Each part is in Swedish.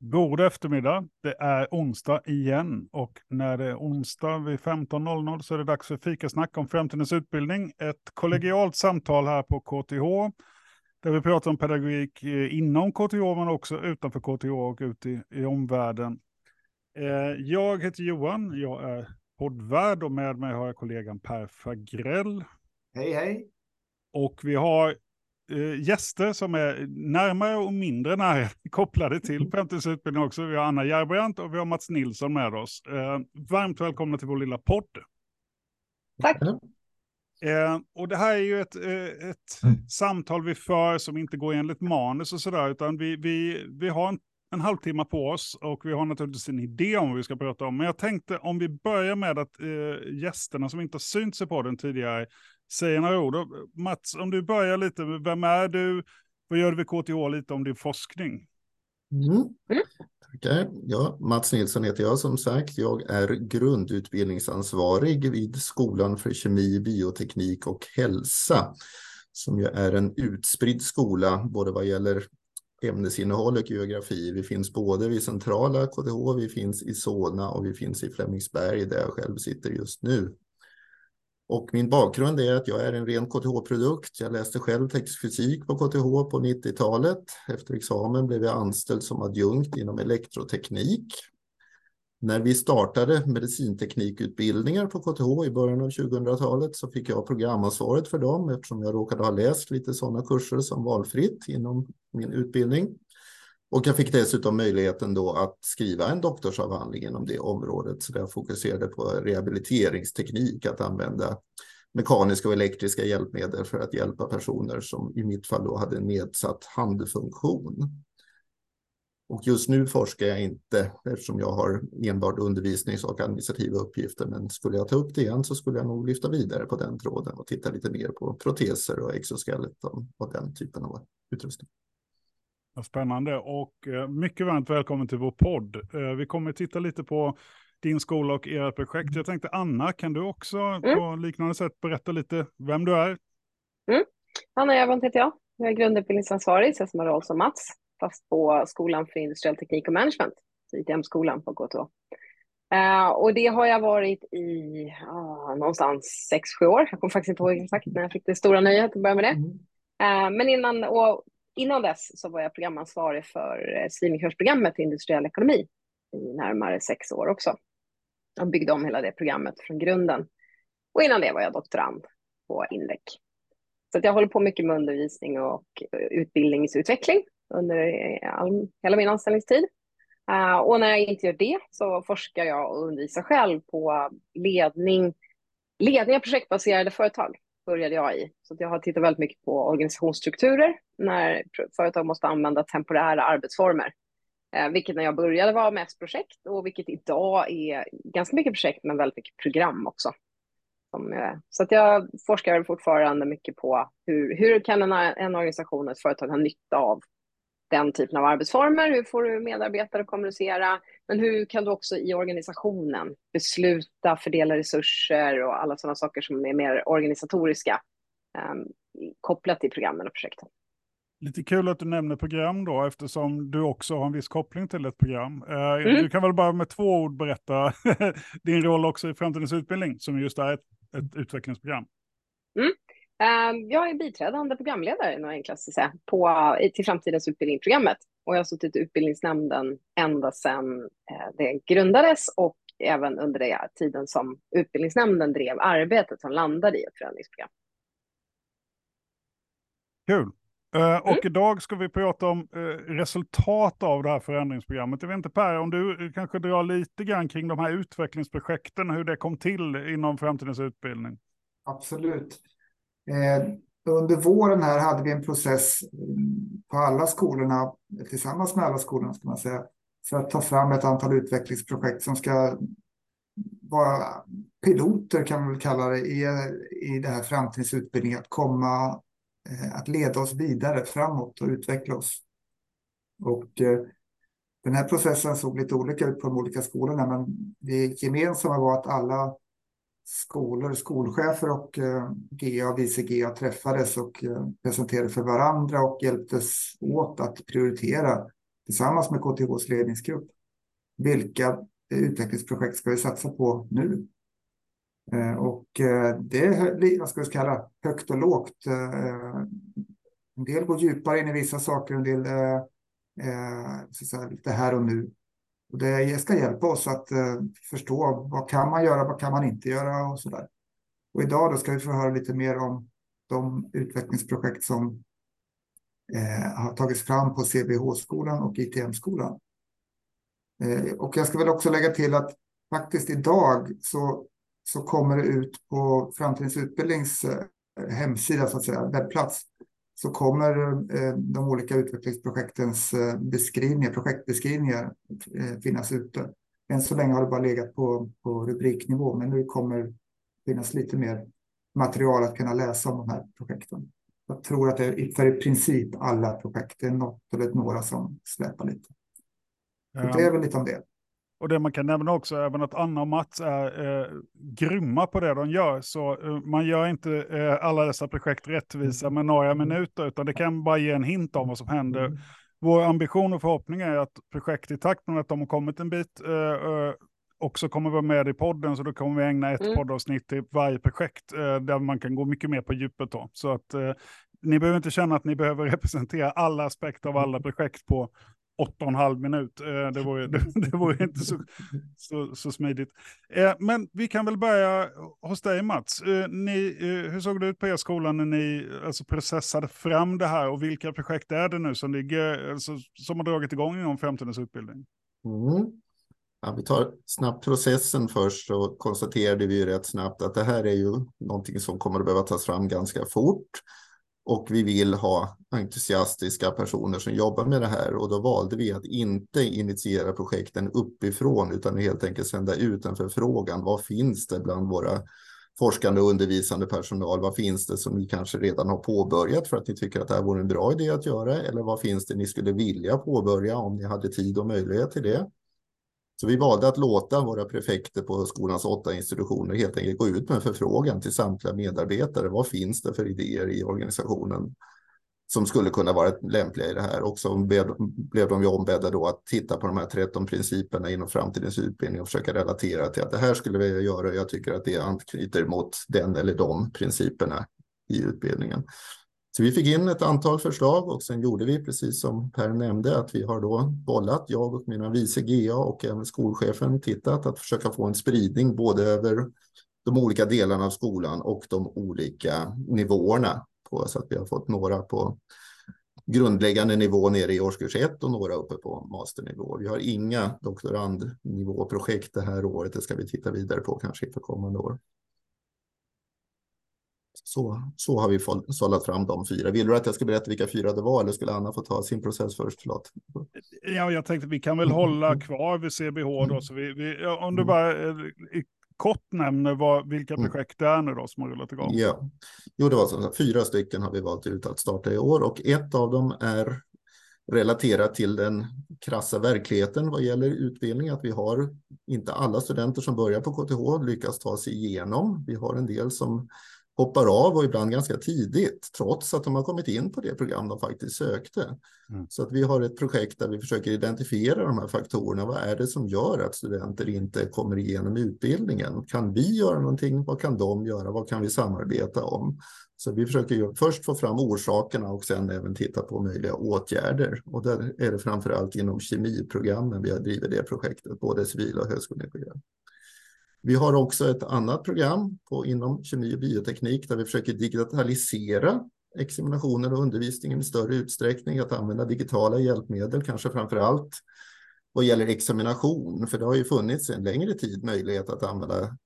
God eftermiddag. Det är onsdag igen och när det är onsdag vid 15.00 så är det dags för fikasnack om framtidens utbildning. Ett kollegialt samtal här på KTH där vi pratar om pedagogik eh, inom KTH men också utanför KTH och ute i, i omvärlden. Eh, jag heter Johan, jag är poddvärd och med mig har jag kollegan Per Fagrell. Hej hej! Och vi har gäster som är närmare och mindre nära kopplade till Femtens utbildning också. Vi har Anna Järbrant och vi har Mats Nilsson med oss. Eh, varmt välkomna till vår lilla podd. Tack. Eh, och det här är ju ett, eh, ett mm. samtal vi för som inte går enligt manus och sådär, utan vi, vi, vi har en, en halvtimme på oss och vi har naturligtvis en idé om vad vi ska prata om. Men jag tänkte om vi börjar med att eh, gästerna som inte har synt sig på den tidigare säger några ord. Eh, Mats, om du börjar lite, vem är du? Vad gör du vid KTH lite om din forskning? Mm. mm. Tackar. Ja, Mats Nilsson heter jag som sagt. Jag är grundutbildningsansvarig vid Skolan för kemi, bioteknik och hälsa som ju är en utspridd skola både vad gäller ämnesinnehåll och geografi. Vi finns både vid centrala KTH, vi finns i Solna och vi finns i Flemingsberg där jag själv sitter just nu. Och min bakgrund är att jag är en ren KTH-produkt. Jag läste själv teknisk fysik på KTH på 90-talet. Efter examen blev jag anställd som adjunkt inom elektroteknik. När vi startade medicinteknikutbildningar på KTH i början av 2000-talet så fick jag programansvaret för dem eftersom jag råkade ha läst lite sådana kurser som valfritt inom min utbildning. Och jag fick dessutom möjligheten då att skriva en doktorsavhandling inom det området. Så jag fokuserade på rehabiliteringsteknik, att använda mekaniska och elektriska hjälpmedel för att hjälpa personer som i mitt fall då hade nedsatt handfunktion. Och just nu forskar jag inte eftersom jag har enbart undervisnings och administrativa uppgifter. Men skulle jag ta upp det igen så skulle jag nog lyfta vidare på den tråden och titta lite mer på proteser och exoskeleton och den typen av utrustning. Spännande och eh, mycket varmt välkommen till vår podd. Eh, vi kommer titta lite på din skola och ert projekt. Jag tänkte Anna, kan du också mm. på liknande sätt berätta lite vem du är? Mm. Anna Järvant heter jag. Jag är grundutbildningsansvarig, så samma roll som Mats, fast på Skolan för industriell teknik och management, ITM-skolan på KTH. Uh, eh, och det har jag varit i uh, någonstans sex, sju år. Jag kommer faktiskt inte ihåg exakt när jag fick det stora nöjet att börja med det. Mm. Uh, men innan, och Innan dess så var jag programansvarig för eh, civilingenjörsprogrammet i industriell ekonomi i närmare sex år också. Jag byggde om hela det programmet från grunden. Och innan det var jag doktorand på Indec. Så jag håller på mycket med undervisning och utbildningsutveckling under eh, all, hela min anställningstid. Uh, och när jag inte gör det så forskar jag och undervisar själv på ledning, ledning av projektbaserade företag började jag i. Så jag har tittat väldigt mycket på organisationsstrukturer när företag måste använda temporära arbetsformer. Eh, vilket när jag började var mest projekt och vilket idag är ganska mycket projekt men väldigt mycket program också. Som, eh, så att jag forskar fortfarande mycket på hur, hur kan en, en organisation och ett företag ha nytta av den typen av arbetsformer? Hur får du medarbetare att kommunicera? Men hur kan du också i organisationen besluta, fördela resurser och alla sådana saker som är mer organisatoriska um, kopplat till programmen och projekten? Lite kul att du nämner program då, eftersom du också har en viss koppling till ett program. Uh, mm. Du kan väl bara med två ord berätta din roll också i framtidens utbildning, som just är ett, ett utvecklingsprogram. Mm. Ehm, jag är biträdande programledare, något enklast att säga, på, till framtidens utbildningsprogrammet. Och jag har suttit i utbildningsnämnden ända sedan eh, det grundades och även under den tiden som utbildningsnämnden drev arbetet som landade i ett förändringsprogram. Kul. Uh, och mm. idag ska vi prata om uh, resultat av det här förändringsprogrammet. Jag vet inte Per, om du kanske drar lite grann kring de här utvecklingsprojekten, hur det kom till inom framtidens utbildning. Absolut. Eh, under våren här hade vi en process mm, på alla skolorna, tillsammans med alla skolorna ska man säga, för att ta fram ett antal utvecklingsprojekt som ska vara piloter kan man väl kalla det i, i det här framtidens utbildning, att komma, eh, att leda oss vidare framåt och utveckla oss. Och eh, den här processen såg lite olika ut på de olika skolorna, men det gemensamma var att alla skolor, skolchefer och eh, GA och vice GA träffades och eh, presenterade för varandra och hjälptes åt att prioritera tillsammans med KTHs ledningsgrupp. Vilka eh, utvecklingsprojekt ska vi satsa på nu? Eh, och eh, det är, vad ska vi kalla, högt och lågt. Eh, en del går djupare in i vissa saker, en del så att säga, lite här och nu. Och det ska hjälpa oss att eh, förstå vad kan man göra, vad kan man inte göra och så där. Och idag då ska vi få höra lite mer om de utvecklingsprojekt som eh, har tagits fram på CBH-skolan och ITM-skolan. Eh, och jag ska väl också lägga till att faktiskt idag så så kommer det ut på Framtidens utbildnings eh, hemsida, så att säga, webbplats, så kommer eh, de olika utvecklingsprojektens eh, beskrivningar, projektbeskrivningar finnas ute. Än så länge har det bara legat på, på rubriknivå, men nu kommer finnas lite mer material att kunna läsa om de här projekten. Jag tror att det är för i princip alla projekt, det är något eller några som släpar lite. Så det är väl lite om det. Och det man kan nämna också även att Anna och Mats är eh, grymma på det de gör. Så eh, man gör inte eh, alla dessa projekt rättvisa med några minuter, utan det kan bara ge en hint om vad som händer. Mm. Vår ambition och förhoppning är att projekt i takt med att de har kommit en bit eh, eh också kommer vara med i podden, så då kommer vi ägna ett mm. poddavsnitt till varje projekt eh, där man kan gå mycket mer på djupet. Då. Så att ni behöver inte känna att ni behöver representera alla aspekter av alla projekt på åtta och en halv minut. Eh, det var ju det, var inte så, så, så smidigt. Eh, men vi kan väl börja hos dig Mats. Eh, ni, hur såg det ut på er skola när ni alltså, processade fram det här och vilka projekt är det nu som, ligger, alltså, som har dragit igång inom framtidens utbildning? Mm. Ja, vi tar snabbt processen först så konstaterade vi rätt snabbt att det här är ju någonting som kommer att behöva tas fram ganska fort och vi vill ha entusiastiska personer som jobbar med det här och då valde vi att inte initiera projekten uppifrån utan helt enkelt sända ut en förfrågan. Vad finns det bland våra forskande och undervisande personal? Vad finns det som ni kanske redan har påbörjat för att ni tycker att det här vore en bra idé att göra? Eller vad finns det ni skulle vilja påbörja om ni hade tid och möjlighet till det? Så vi valde att låta våra prefekter på skolans åtta institutioner helt enkelt gå ut med en förfrågan till samtliga medarbetare. Vad finns det för idéer i organisationen som skulle kunna vara lämpliga i det här? Och så blev de ju ombedda då att titta på de här 13 principerna inom framtidens utbildning och försöka relatera till att det här skulle vi göra. Jag tycker att det anknyter mot den eller de principerna i utbildningen. Så vi fick in ett antal förslag och sen gjorde vi precis som Per nämnde att vi har då bollat, jag och mina vice GA och även skolchefen tittat att försöka få en spridning både över de olika delarna av skolan och de olika nivåerna på, så att vi har fått några på grundläggande nivå nere i årskurs 1 och några uppe på masternivå. Vi har inga doktorandnivåprojekt det här året, det ska vi titta vidare på kanske inför kommande år. Så, så har vi sållat fram de fyra. Vill du att jag ska berätta vilka fyra det var eller skulle Anna få ta sin process först? Förlåt. Ja, jag tänkte vi kan väl hålla kvar vid CBH då. Så vi, vi, om du bara eh, kort nämner vad, vilka mm. projekt det är nu då som har rullat igång. Ja, jo, det var så. Fyra stycken har vi valt ut att starta i år och ett av dem är relaterat till den krassa verkligheten vad gäller utbildning, att vi har inte alla studenter som börjar på KTH lyckas ta sig igenom. Vi har en del som hoppar av och ibland ganska tidigt, trots att de har kommit in på det program de faktiskt sökte. Mm. Så att vi har ett projekt där vi försöker identifiera de här faktorerna. Vad är det som gör att studenter inte kommer igenom utbildningen? Kan vi göra någonting? Vad kan de göra? Vad kan vi samarbeta om? Så vi försöker först få fram orsakerna och sen även titta på möjliga åtgärder. Och där är det framför allt inom kemiprogrammen vi har drivit det projektet, både civila och högskoleprogram. Vi har också ett annat program på, inom kemi och bioteknik där vi försöker digitalisera examinationen och undervisningen i större utsträckning, att använda digitala hjälpmedel, kanske framför allt vad gäller examination, för det har ju funnits en längre tid möjlighet att använda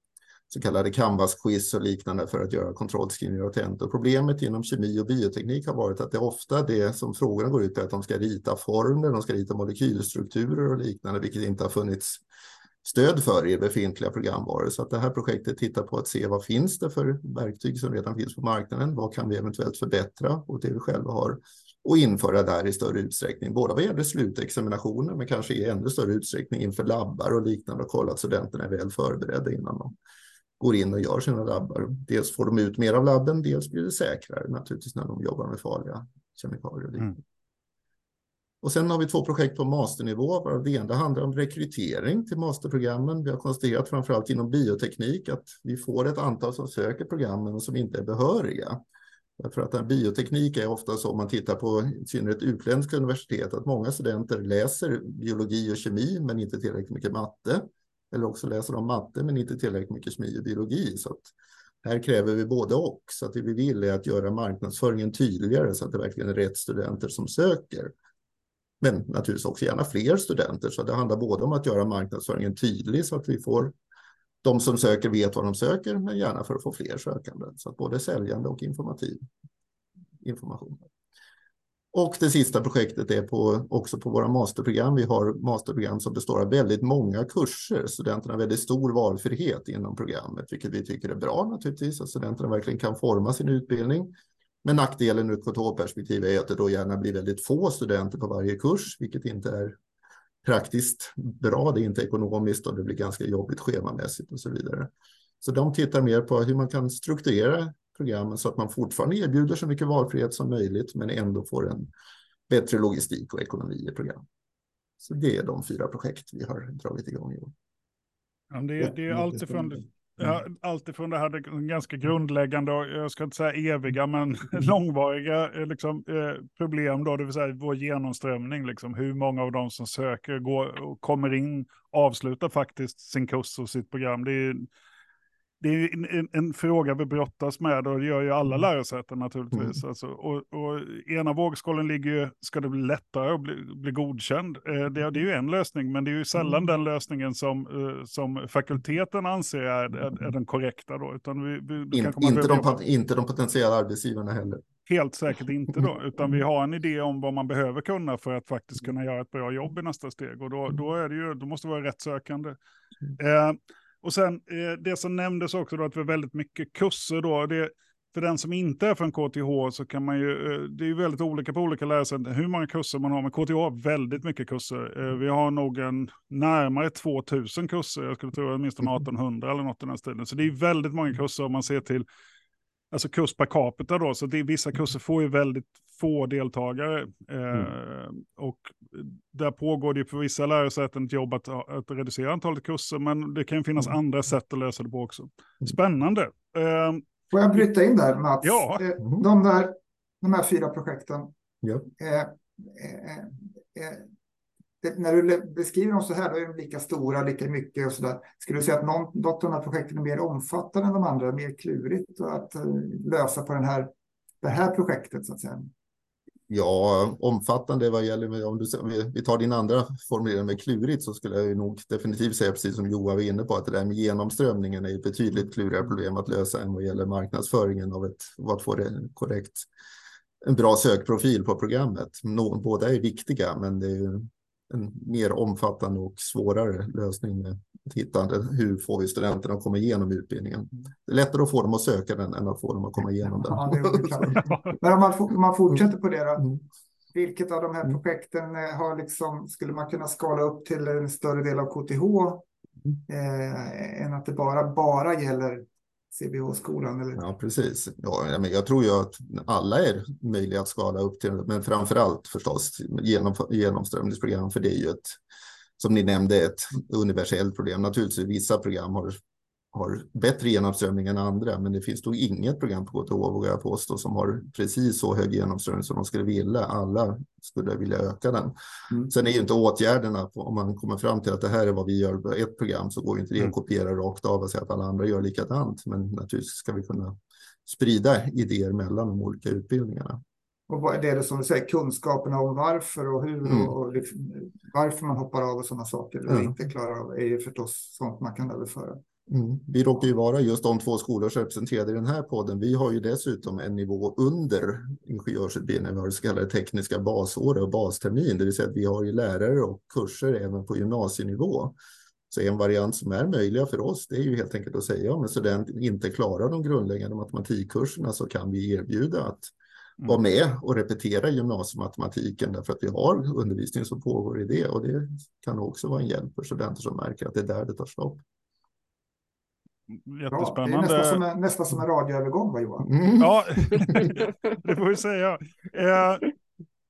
så kallade canvas-quiz och liknande för att göra kontrollskrivningar och tentor. Problemet inom kemi och bioteknik har varit att det är ofta det som frågorna går ut på att de ska rita formler, de ska rita molekylstrukturer och liknande, vilket inte har funnits stöd för i befintliga programvaror. Så att det här projektet tittar på att se vad finns det för verktyg som redan finns på marknaden? Vad kan vi eventuellt förbättra och det vi själva har och införa där i större utsträckning, både vad gäller slutexaminationer men kanske i ännu större utsträckning inför labbar och liknande och kolla att studenterna är väl förberedda innan de går in och gör sina labbar. Dels får de ut mer av labben, dels blir det säkrare naturligtvis när de jobbar med farliga kemikalier. Och liknande. Mm. Och sen har vi två projekt på masternivå. varav Det ena handlar om rekrytering till masterprogrammen. Vi har konstaterat framförallt inom bioteknik att vi får ett antal som söker programmen och som inte är behöriga. Därför att bioteknik är ofta så om man tittar på i synnerhet utländska universitet att många studenter läser biologi och kemi men inte tillräckligt mycket matte. Eller också läser de matte men inte tillräckligt mycket kemi och biologi. Så här kräver vi både och. Så att det vi vill är att göra marknadsföringen tydligare så att det verkligen är rätt studenter som söker. Men naturligtvis också gärna fler studenter. Så det handlar både om att göra marknadsföringen tydlig så att vi får de som söker vet vad de söker, men gärna för att få fler sökande. Så att både säljande och informativ information. Och det sista projektet är på, också på våra masterprogram. Vi har masterprogram som består av väldigt många kurser. Studenterna har väldigt stor valfrihet inom programmet, vilket vi tycker är bra naturligtvis. Att studenterna verkligen kan forma sin utbildning. Men nackdelen ur KTH-perspektiv är att det då gärna blir väldigt få studenter på varje kurs, vilket inte är praktiskt bra. Det är inte ekonomiskt och det blir ganska jobbigt schemamässigt och så vidare. Så de tittar mer på hur man kan strukturera programmen så att man fortfarande erbjuder så mycket valfrihet som möjligt, men ändå får en bättre logistik och ekonomi i program. Så det är de fyra projekt vi har dragit igång i år. Ja, det, det är alltifrån Ja, alltifrån det här ganska grundläggande och jag ska inte säga eviga men långvariga eh, liksom, eh, problem då, det vill säga vår genomströmning, liksom, hur många av de som söker går och kommer in avslutar faktiskt sin kurs och sitt program. Det är, det är en, en, fråga vi brottas med och det gör ju alla mm. lärosäten naturligtvis. Mm. Alltså, och, och ena vågskålen ligger ju, ska det bli lättare att bli, bli godkänd? Eh, det, det, är ju en lösning, men det är ju sällan mm. den lösningen som, eh, som fakulteten anser är, är, är, den korrekta då. Utan vi, vi, In, inte, de, inte de potentiella arbetsgivarna heller. Helt säkert inte då, utan vi har en idé om vad man behöver kunna för att faktiskt kunna göra ett bra jobb i nästa steg. Och då, då, är det ju, då måste det vara rätt sökande. Eh, och sen eh, det som nämndes också då att vi har väldigt mycket kurser då. Det, för den som inte är från KTH så kan man ju, eh, det är ju väldigt olika på olika lärosäten hur många kurser man har. Men KTH har väldigt mycket kurser. Eh, vi har nog en närmare 2000 kurser, jag skulle tro åtminstone 1800 eller något i den stilen. Så det är väldigt många kurser om man ser till alltså kurs per capita då, så det, vissa kurser får ju väldigt få deltagare. Eh, mm. Och där pågår det ju på vissa lärosäten ett jobb att, att reducera antalet kurser, men det kan finnas mm. andra sätt att lösa det på också. Mm. Spännande. Eh, Får jag bryta in där, Mats? Ja. Eh, mm. De, där, de här fyra projekten, ja. Eh, eh, eh, det, när du beskriver dem så här, då är de lika stora, lika mycket och så där. Skulle du säga att någon, något av de här projekten är mer omfattande än de andra, mer klurigt att eh, lösa på den här, det här projektet så att säga? Ja, omfattande vad gäller, om du, vi tar din andra formulering med klurigt så skulle jag nog definitivt säga precis som Joa var inne på att det där med genomströmningen är ett betydligt klurigare problem att lösa än vad gäller marknadsföringen av ett, att få det korrekt, en bra sökprofil på programmet. Båda är viktiga, men det är en mer omfattande och svårare lösning med att hitta hur får vi studenterna att komma igenom utbildningen. Det är lättare att få dem att söka den än att få dem att komma igenom den. Ja, Men om man, om man fortsätter på det då. Mm. Vilket av de här mm. projekten eh, har liksom, skulle man kunna skala upp till en större del av KTH mm. eh, än att det bara, bara gäller CBH-skolan? Eller? Ja, precis. Ja, men jag tror ju att alla är möjliga att skala upp till, men framför allt förstås genom, genomströmningsprogram, för det är ju ett, som ni nämnde, ett universellt problem. Naturligtvis vissa program har har bättre genomströmning än andra, men det finns nog inget program på KTH, vågar jag påstå, som har precis så hög genomströmning som de skulle vilja. Alla skulle vilja öka den. Mm. Sen är ju inte åtgärderna, om man kommer fram till att det här är vad vi gör på ett program, så går inte det att mm. kopiera rakt av och säga att alla andra gör likadant. Men naturligtvis ska vi kunna sprida idéer mellan de olika utbildningarna. Och vad är det som du säger, kunskaperna om varför och hur mm. och varför man hoppar av och sådana saker eller mm. inte klarar av är ju förstås sånt man kan överföra. Mm. Vi råkar ju vara just de två skolor som representerade i den här podden. Vi har ju dessutom en nivå under ingenjörsutbildningen. Vi har det så kallade tekniska basår och bastermin, det vill säga att vi har ju lärare och kurser även på gymnasienivå. Så en variant som är möjliga för oss, det är ju helt enkelt att säga om en student inte klarar de grundläggande matematikkurserna så kan vi erbjuda att mm. vara med och repetera gymnasiematematiken därför att vi har undervisning som pågår i det och det kan också vara en hjälp för studenter som märker att det är där det tar stopp. Jättespännande. det är nästan som en, nästan som en radioövergång, va Johan? Mm. Ja, det får vi säga. Eh,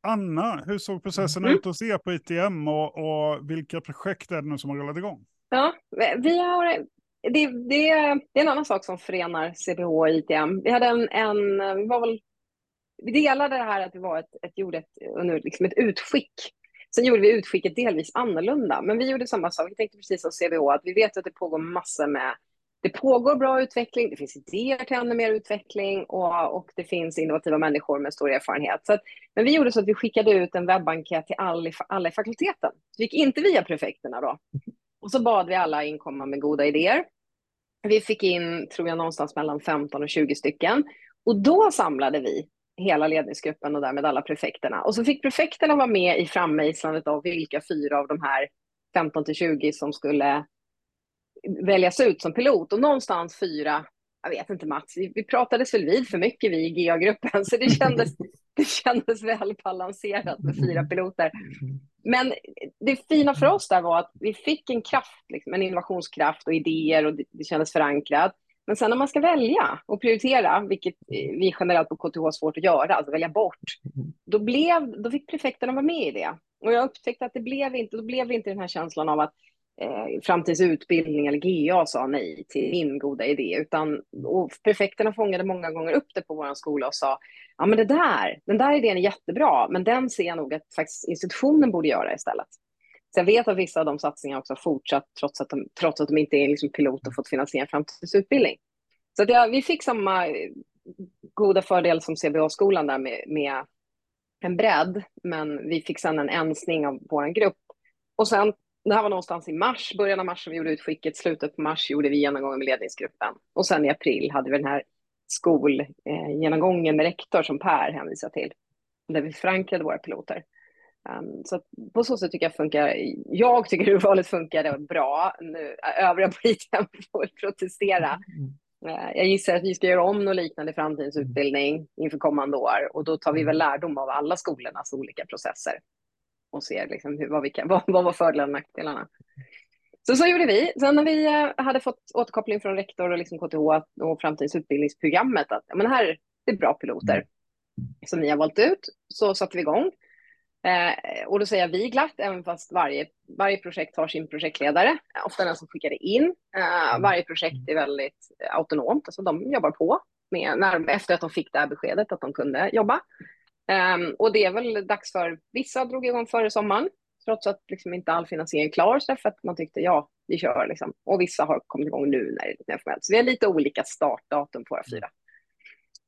Anna, hur såg processen mm. ut hos er på ITM och, och, vilka projekt är det nu som har rullat igång? Ja, vi har, det, det, det är en annan sak som förenar CBH och ITM. Vi hade en, en vi var väl, vi delade det här att vi var ett, ett, gjorde ett, liksom ett utskick. Sen gjorde vi utskicket delvis annorlunda, men vi gjorde samma sak. Vi tänkte precis som CBH att vi vet att det pågår massor med det pågår bra utveckling, det finns idéer till ännu mer utveckling och, och det finns innovativa människor med stor erfarenhet. Så att, men vi gjorde så att vi skickade ut en webbenkät till alla, alla i fakulteten. Det gick inte via prefekterna då. Och så bad vi alla inkomma med goda idéer. Vi fick in, tror jag, någonstans mellan 15 och 20 stycken. Och då samlade vi hela ledningsgruppen och därmed alla prefekterna. Och så fick prefekterna vara med i frammejslandet av vilka fyra av de här 15 till 20 som skulle väljas ut som pilot och någonstans fyra, jag vet inte Mats, vi, vi pratades väl vid för mycket vi i GA-gruppen så det kändes, det kändes väl balanserat med fyra piloter. Men det fina för oss där var att vi fick en kraft, liksom, en innovationskraft och idéer och det, det kändes förankrat. Men sen när man ska välja och prioritera, vilket vi generellt på KTH har svårt att göra, alltså välja bort, då, blev, då fick prefekterna vara med i det. Och jag upptäckte att det blev inte, då blev det inte den här känslan av att eh, framtidsutbildning eller GA sa nej till min goda idé, utan och prefekterna fångade många gånger upp det på vår skola och sa, ja men det där, den där idén är jättebra, men den ser jag nog att faktiskt institutionen borde göra istället. Så jag vet att vissa av de satsningarna också har fortsatt trots att de, trots att de inte är liksom pilot och fått finansiera framtidsutbildning. Så att ja, vi fick samma eh, goda fördel som CBA-skolan där med, med en bredd, men vi fick sedan en ensning av vår grupp. Och sen det här var någonstans i mars, början av mars som vi gjorde utskicket, slutet på mars gjorde vi genomgången med ledningsgruppen. Och sen i april hade vi den här skolgenomgången med rektor som Per hänvisar till, där vi förankrade våra piloter. Um, så på så sätt tycker jag funkar, jag tycker urvalet funkade bra. Nu, övriga på ITM får protestera. Uh, jag gissar att vi ska göra om något liknande framtidens utbildning inför kommande år och då tar vi väl lärdom av alla skolornas olika processer och ser liksom hur, vad, vi kan, vad, vad var fördelarna och nackdelarna. Så så gjorde vi. Sen när vi eh, hade fått återkoppling från rektor och liksom KTH och framtidsutbildningsprogrammet att men här det är bra piloter som ni har valt ut, så satte vi igång. Eh, och då säger jag vi glatt, även fast varje, varje projekt har sin projektledare, ofta den som skickade in. Eh, varje projekt är väldigt autonomt, alltså de jobbar på med, när, efter att de fick det här beskedet att de kunde jobba. Um, och det är väl dags för, vissa drog igång före sommaren, trots att liksom inte all finansiering är klar, så för att man tyckte ja, vi kör liksom. Och vissa har kommit igång nu när det är formellt. Så vi har lite olika startdatum på våra fyra.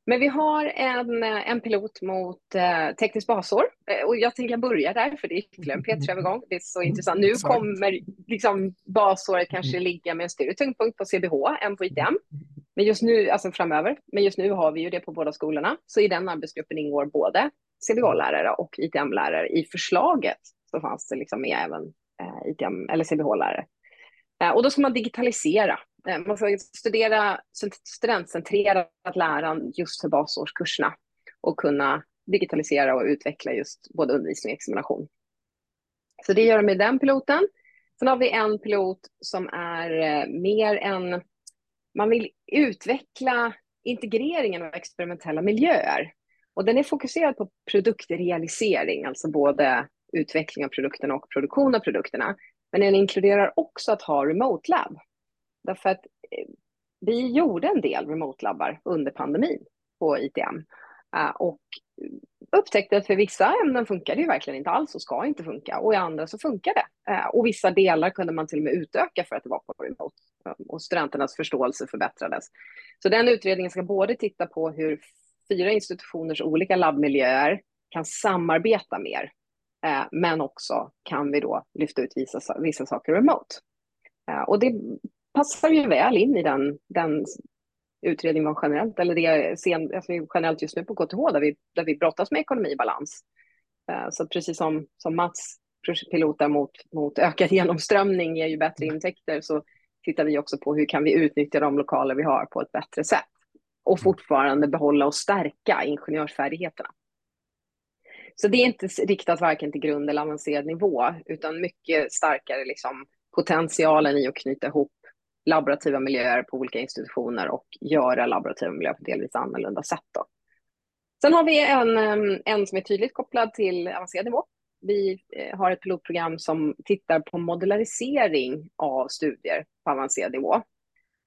Men vi har en, en pilot mot eh, tekniskt basår eh, och jag tänker börja där för det är ytterligare en P3-övergång. Det är så mm, intressant. Nu kommer liksom basåret kanske ligga med en större tyngdpunkt på CBH än på ITM. Men just nu, alltså framöver, men just nu har vi ju det på båda skolorna. Så i den arbetsgruppen ingår både CBH-lärare och ITM-lärare. I förslaget så fanns det liksom med även eh, ITM eller CBH-lärare. Eh, och då ska man digitalisera. Eh, man ska studera studentcentrerat läran just för basårskurserna och kunna digitalisera och utveckla just både undervisning och examination. Så det gör de med den piloten. Sen har vi en pilot som är eh, mer en man vill utveckla integreringen av experimentella miljöer. Och den är fokuserad på produktrealisering, alltså både utveckling av produkterna och produktion av produkterna. Men den inkluderar också att ha remote lab. Därför att eh, vi gjorde en del remote labbar under pandemin på ITM. Ah, och upptäckte att för vissa ämnen funkar det ju verkligen inte alls och ska inte funka och i andra så funkar det. Ah, och vissa delar kunde man till och med utöka för att det var på remote och studenternas förståelse förbättrades. Så den utredningen ska både titta på hur fyra institutioners olika labbmiljöer kan samarbeta mer, eh, men också kan vi då lyfta ut vissa, vissa saker remote. Eh, och det passar ju väl in i den, den utredning man generellt, eller det sen, alltså generellt just nu på KTH där vi, där vi brottas med ekonomi i balans. Eh, så precis som, som Mats pilotar mot, mot ökad genomströmning ger ju bättre intäkter så tittar vi också på hur kan vi utnyttja de lokaler vi har på ett bättre sätt och fortfarande behålla och stärka ingenjörsfärdigheterna. Så det är inte riktat varken till grund eller avancerad nivå, utan mycket starkare liksom potentialen i att knyta ihop laborativa miljöer på olika institutioner och göra laborativa miljöer på delvis annorlunda sätt. Då. Sen har vi en, en som är tydligt kopplad till avancerad nivå. Vi eh, har ett pilotprogram som tittar på modularisering av studier på avancerad nivå.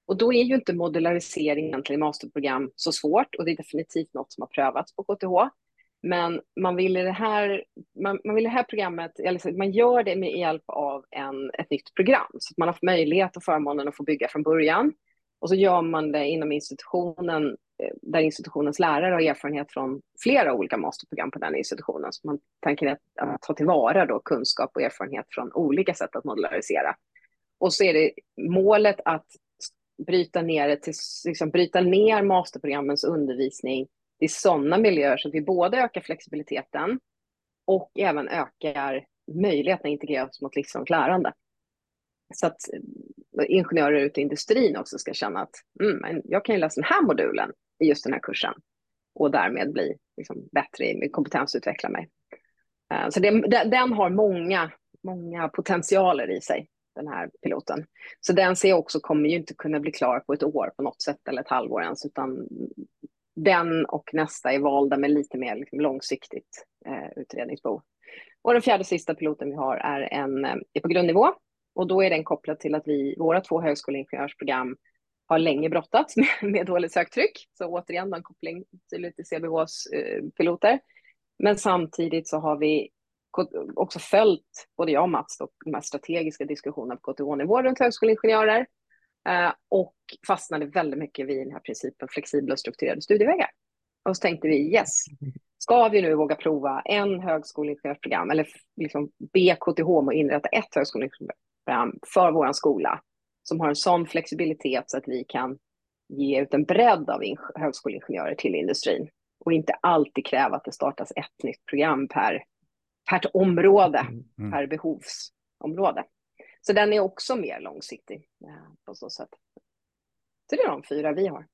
Och då är ju inte modularisering egentligen i masterprogram så svårt och det är definitivt något som har prövats på KTH. Men man vill i det här, man, man vill det här programmet, eller man gör det med hjälp av en, ett nytt program så att man har möjlighet och förmånen att få bygga från början. Och så gör man det inom institutionen Eh, där institutionens lärare har erfarenhet från flera olika masterprogram på den institutionen. Så man tänker att, att ta tillvara då kunskap och erfarenhet från olika sätt att modularisera. Och så är det målet att bryta ner, till, liksom bryta ner masterprogrammens undervisning i sådana miljöer så att vi både ökar flexibiliteten och även ökar möjligheten att integreras mot livslångt lärande. Så att eh, ingenjörer ute i industrin också ska känna att mm, jag kan ju läsa den här modulen i just den här kursen och därmed bli liksom, bättre i kompetensutveckla mig. Eh, så det, den har många, många potentialer i sig den här piloten. Så den ser jag också kommer ju inte kunna bli klar på ett år på något sätt eller ett halvår ens, utan den och nästa är valda med lite mer liksom, långsiktigt eh, utredningsbehov. Och den fjärde sista piloten vi har är, en, eh, är på grundnivå och då är den kopplad till att vi, våra två högskoleingenjörsprogram har länge brottats med, med dåligt söktryck. Så återigen en koppling till lite CBHs eh, piloter. Men samtidigt så har vi också följt, både jag och Mats, då, de här strategiska diskussionerna på KTH-nivå runt högskoleingenjörer eh, och fastnade väldigt mycket vid den här principen flexibla och strukturerade studievägar. Och så tänkte vi yes, ska vi nu våga prova en högskoleingenjörsprogram eller liksom be KTH om att inrätta ett högskoleingenjörsprogram för vår skola som har en sån flexibilitet så att vi kan ge ut en bredd av högskoleingenjörer till industrin och inte alltid kräva att det startas ett nytt program per per område, mm, mm. per behovsområde. Så den är också mer långsiktig eh, på så sätt. Så det är de fyra vi har.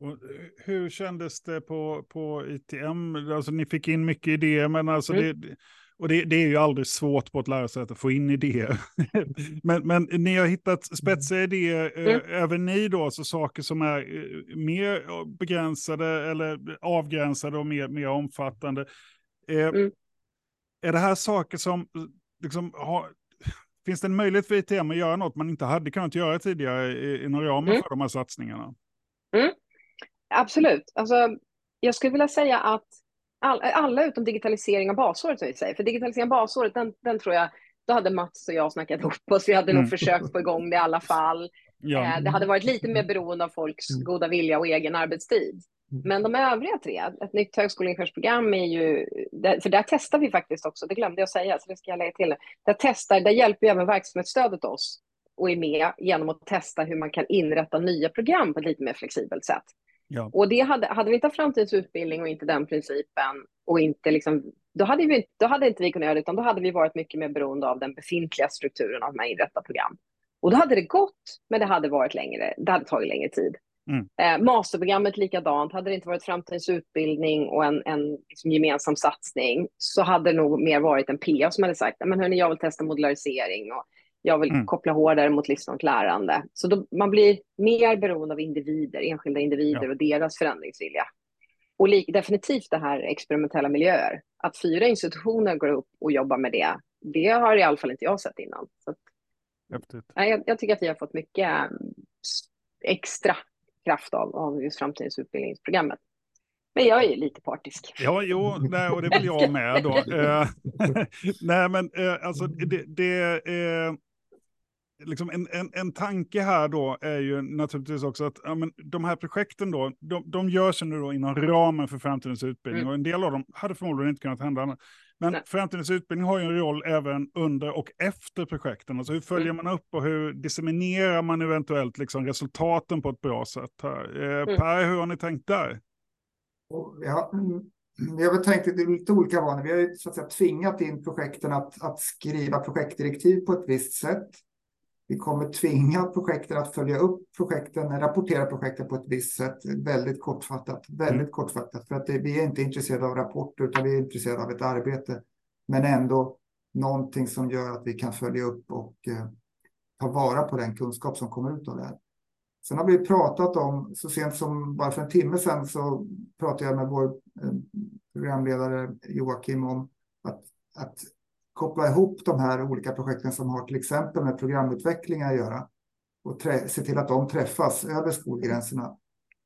Och hur kändes det på, på ITM? Alltså ni fick in mycket idéer, men alltså mm. det, och det, det, är ju aldrig svårt på ett lärosäte att få in idéer. men, men ni har hittat spetsiga idéer, eh, mm. även ni då, alltså saker som är äh, mer begränsade eller avgränsade och mer, mer omfattande. Äh, mm är det här saker som, liksom, har, finns det en möjlighet för ITM att göra något man inte hade kunnat göra tidigare inom ramen mm. för de här satsningarna? Mm. Absolut. Alltså, jag skulle vilja säga att all, alla utom digitalisering av basåret, vi säger. för digitalisering av basåret, den, den tror jag, då hade Mats och jag snackat ihop oss, vi hade mm. nog försökt få igång det i alla fall. Ja. Eh, det hade varit lite mer beroende av folks mm. goda vilja och egen arbetstid. Mm. Men de övriga tre, ett nytt högskoleingenjörsprogram är ju, för där testar vi faktiskt också, det glömde jag säga, så det ska jag lägga till. Där, testar, där hjälper ju även verksamhetsstödet oss och är med genom att testa hur man kan inrätta nya program på ett lite mer flexibelt sätt. Ja. Och det hade, hade vi inte framtidens utbildning och inte den principen och inte liksom, då hade, vi, då hade inte vi kunnat göra det, utan då hade vi varit mycket mer beroende av den befintliga strukturen av de här inrätta program. Och då hade det gått, men det hade varit längre, det hade tagit längre tid. Mm. Eh, masterprogrammet likadant. Hade det inte varit framtidens utbildning och en, en liksom gemensam satsning så hade det nog mer varit en PA som hade sagt men hörni, jag vill testa modularisering och jag vill mm. koppla hårdare mot livslångt lärande. Så då, man blir mer beroende av individer, enskilda individer ja. och deras förändringsvilja. Och definitivt det här experimentella miljöer. Att fyra institutioner går upp och jobbar med det, det har i alla fall inte jag sett innan. Så att, jag, jag tycker att vi har fått mycket mm, extra kraft av, av just framtidens utbildningsprogrammet. Men jag är ju lite partisk. Ja, jo, nej, och det vill jag med då. Eh, nej, men eh, alltså det, det är liksom en, en, en tanke här då är ju naturligtvis också att ja, men de här projekten då, de, de görs nu då inom ramen för framtidens utbildning mm. och en del av dem hade förmodligen inte kunnat hända. Men Nej. framtidens utbildning har ju en roll även under och efter projekten. Alltså hur följer mm. man upp och hur disseminerar man eventuellt liksom resultaten på ett bra sätt? Här? Eh, mm. Per, hur har ni tänkt där? Ja, mm, vi har väl tänkt det är lite olika vanor. Vi har ju så att säga, tvingat in projekten att, att skriva projektdirektiv på ett visst sätt. Vi kommer tvinga projekten att följa upp projekten, rapportera projekten på ett visst sätt, väldigt kortfattat. Väldigt mm. kortfattat, för att det, vi är inte intresserade av rapporter, utan vi är intresserade av ett arbete. Men ändå någonting som gör att vi kan följa upp och eh, ta vara på den kunskap som kommer ut av det här. Sen har vi pratat om, så sent som bara för en timme sedan så pratade jag med vår eh, programledare Joakim om att, att koppla ihop de här olika projekten som har till exempel med programutveckling att göra och se till att de träffas över skolgränserna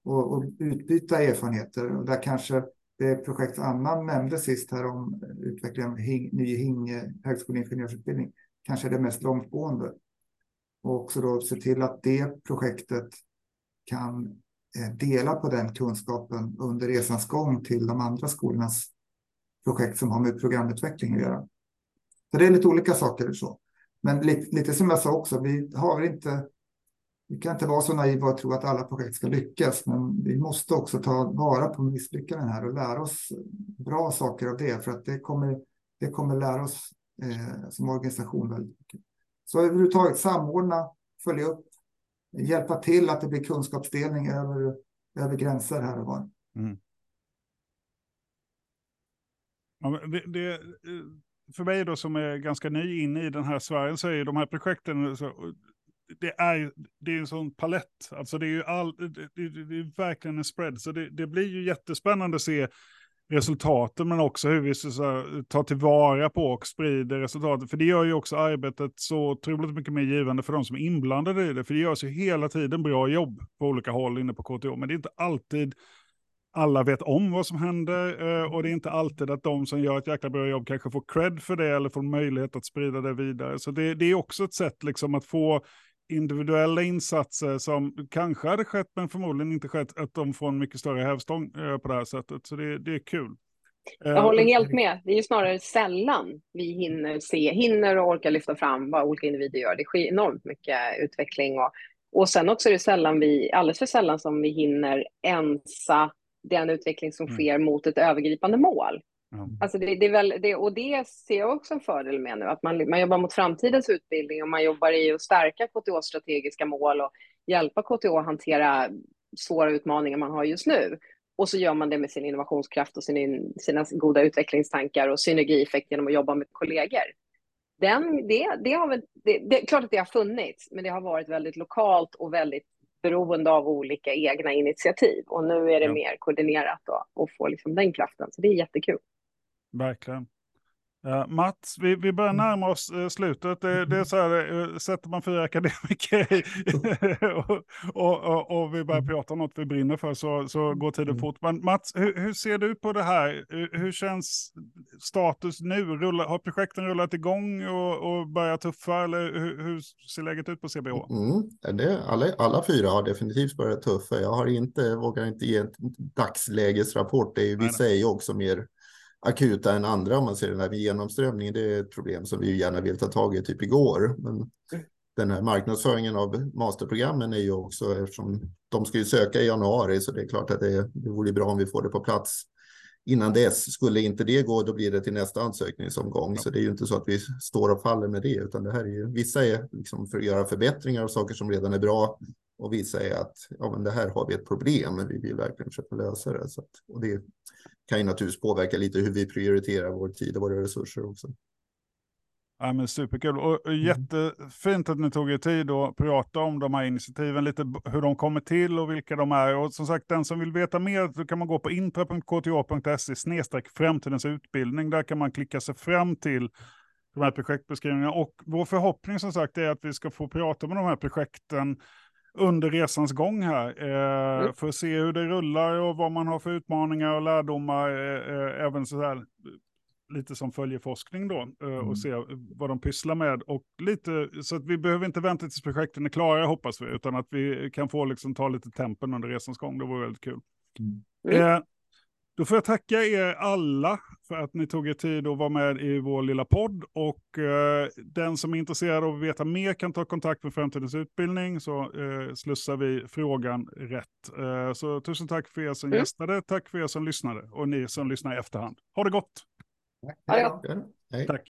och, och utbyta erfarenheter. Och där kanske det projekt Anna nämnde sist här om utvecklingen av hing, ny HING eh, högskoleingenjörsutbildning kanske är det mest långtgående. Och också då se till att det projektet kan eh, dela på den kunskapen under resans gång till de andra skolornas projekt som har med programutveckling att göra. Så det är lite olika saker. Så. Men lite, lite som jag sa också, vi har inte vi kan inte vara så naiva och tro att alla projekt ska lyckas, men vi måste också ta vara på misslyckanden här och lära oss bra saker av det, för att det kommer, det kommer lära oss eh, som organisation väldigt mycket. Så överhuvudtaget samordna, följa upp, hjälpa till att det blir kunskapsdelning över, över gränser här och var. Mm. Ja, det, det, för mig då som är ganska ny inne i den här sfären så är de här projekten så, det är, det är en sån palett. Alltså det är ju all, det, det, det är verkligen en spread. Så det, det, blir ju jättespännande att se resultaten, men också hur vi så, tar tillvara på och sprider resultaten. För det gör ju också arbetet så otroligt mycket mer givande för de som är inblandade i det. För det görs ju hela tiden bra jobb på olika håll inne på KTH, men det är inte alltid alla vet om vad som händer eh, och det är inte alltid att de som gör ett jäkla bra jobb kanske får cred för det eller får möjlighet att sprida det vidare. Så det, det är också ett sätt liksom att få individuella insatser som kanske hade skett men förmodligen inte skett, att de får en mycket större hävstång eh, på det här sättet. Så det, det är kul. Jag eh, håller helt med. Det är ju snarare sällan vi hinner se, hinner och orkar lyfta fram vad olika individer gör. Det sker enormt mycket utveckling och, och sen också är det sällan vi, alldeles för sällan som vi hinner ensa den utveckling som mm. sker mm. mot ett övergripande mål. Mm. Alltså det, det, är väl, det, och det ser jag också en fördel med nu, att man, man jobbar mot framtidens utbildning och man jobbar i att stärka KTHs strategiska mål och hjälpa KTH att hantera svåra utmaningar man har just nu. Och så gör man det med sin innovationskraft och sin, sina goda utvecklingstankar och synergieffekt genom att jobba med kollegor. Den, det, det, har väl, det, det är klart att det har funnits, men det har varit väldigt lokalt och väldigt beroende av olika egna initiativ. Och nu är det ja. mer koordinerat då, och få liksom den kraften. Så det är jättekul. Verkligen. Uh, Mats, vi, vi börjar mm. närma oss uh, slutet. Det, det, är så här, uh, sätter man fyra akademiker och, och, och, och, vi börjar mm. prata om något vi brinner för så, så går tiden mm. fort. Men Mats, hur, hur, ser du på det här? Hur, hur känns status nu? Rullar, har projekten rullat igång och, och börjat tuffa? Eller hur, hur, ser läget ut på CBH? Mm, det, alla, alla fyra har definitivt börjat tuffa. Jag har inte, vågar inte ge en dagslägesrapport. Det är, vissa är ju också mer akuta än andra om man ser den här genomströmningen. Det är ett problem som vi gärna vill ta tag i typ igår. Men den här marknadsföringen av masterprogrammen är ju också eftersom de ska ju söka i januari så det är klart att det, det vore bra om vi får det på plats innan dess. Skulle inte det gå, då blir det till nästa ansökningsomgång. Ja. Så det är ju inte så att vi står och faller med det, utan det här är ju vissa är liksom för att göra förbättringar av saker som redan är bra och vissa är att ja, men det här har vi ett problem, men vi vill verkligen försöka lösa det. Så att, och det kan ju naturligtvis påverka lite hur vi prioriterar vår tid och våra resurser också. Ja, men superkul och mm. jättefint att ni tog er tid att prata om de här initiativen, lite hur de kommer till och vilka de är. Och som sagt, den som vill veta mer så kan man gå på intra.kta.se snedstreck framtidens utbildning. Där kan man klicka sig fram till de här projektbeskrivningarna. Och vår förhoppning som sagt är att vi ska få prata med de här projekten under resans gång här. Eh, mm. För att se hur det rullar och vad man har för utmaningar och lärdomar. Eh, eh även så här, lite som följeforskning då. Eh, mm. Och se vad de pysslar med. Och lite, så att vi behöver inte vänta tills projekten är klara hoppas vi. Utan att vi kan få liksom ta lite tempen under resans gång. Det vore väldigt kul. Mm. Då får jag tacka er alla för att ni tog er tid att vara med i vår lilla podd. Och eh, den som är intresserad av att veta mer kan ta kontakt med Framtidens utbildning så eh, slussar vi frågan rätt. Eh, så tusen tack för er som mm. gästade, tack för er som lyssnade och ni som lyssnar i efterhand. Ha det gott! Tack. Hej. Tack.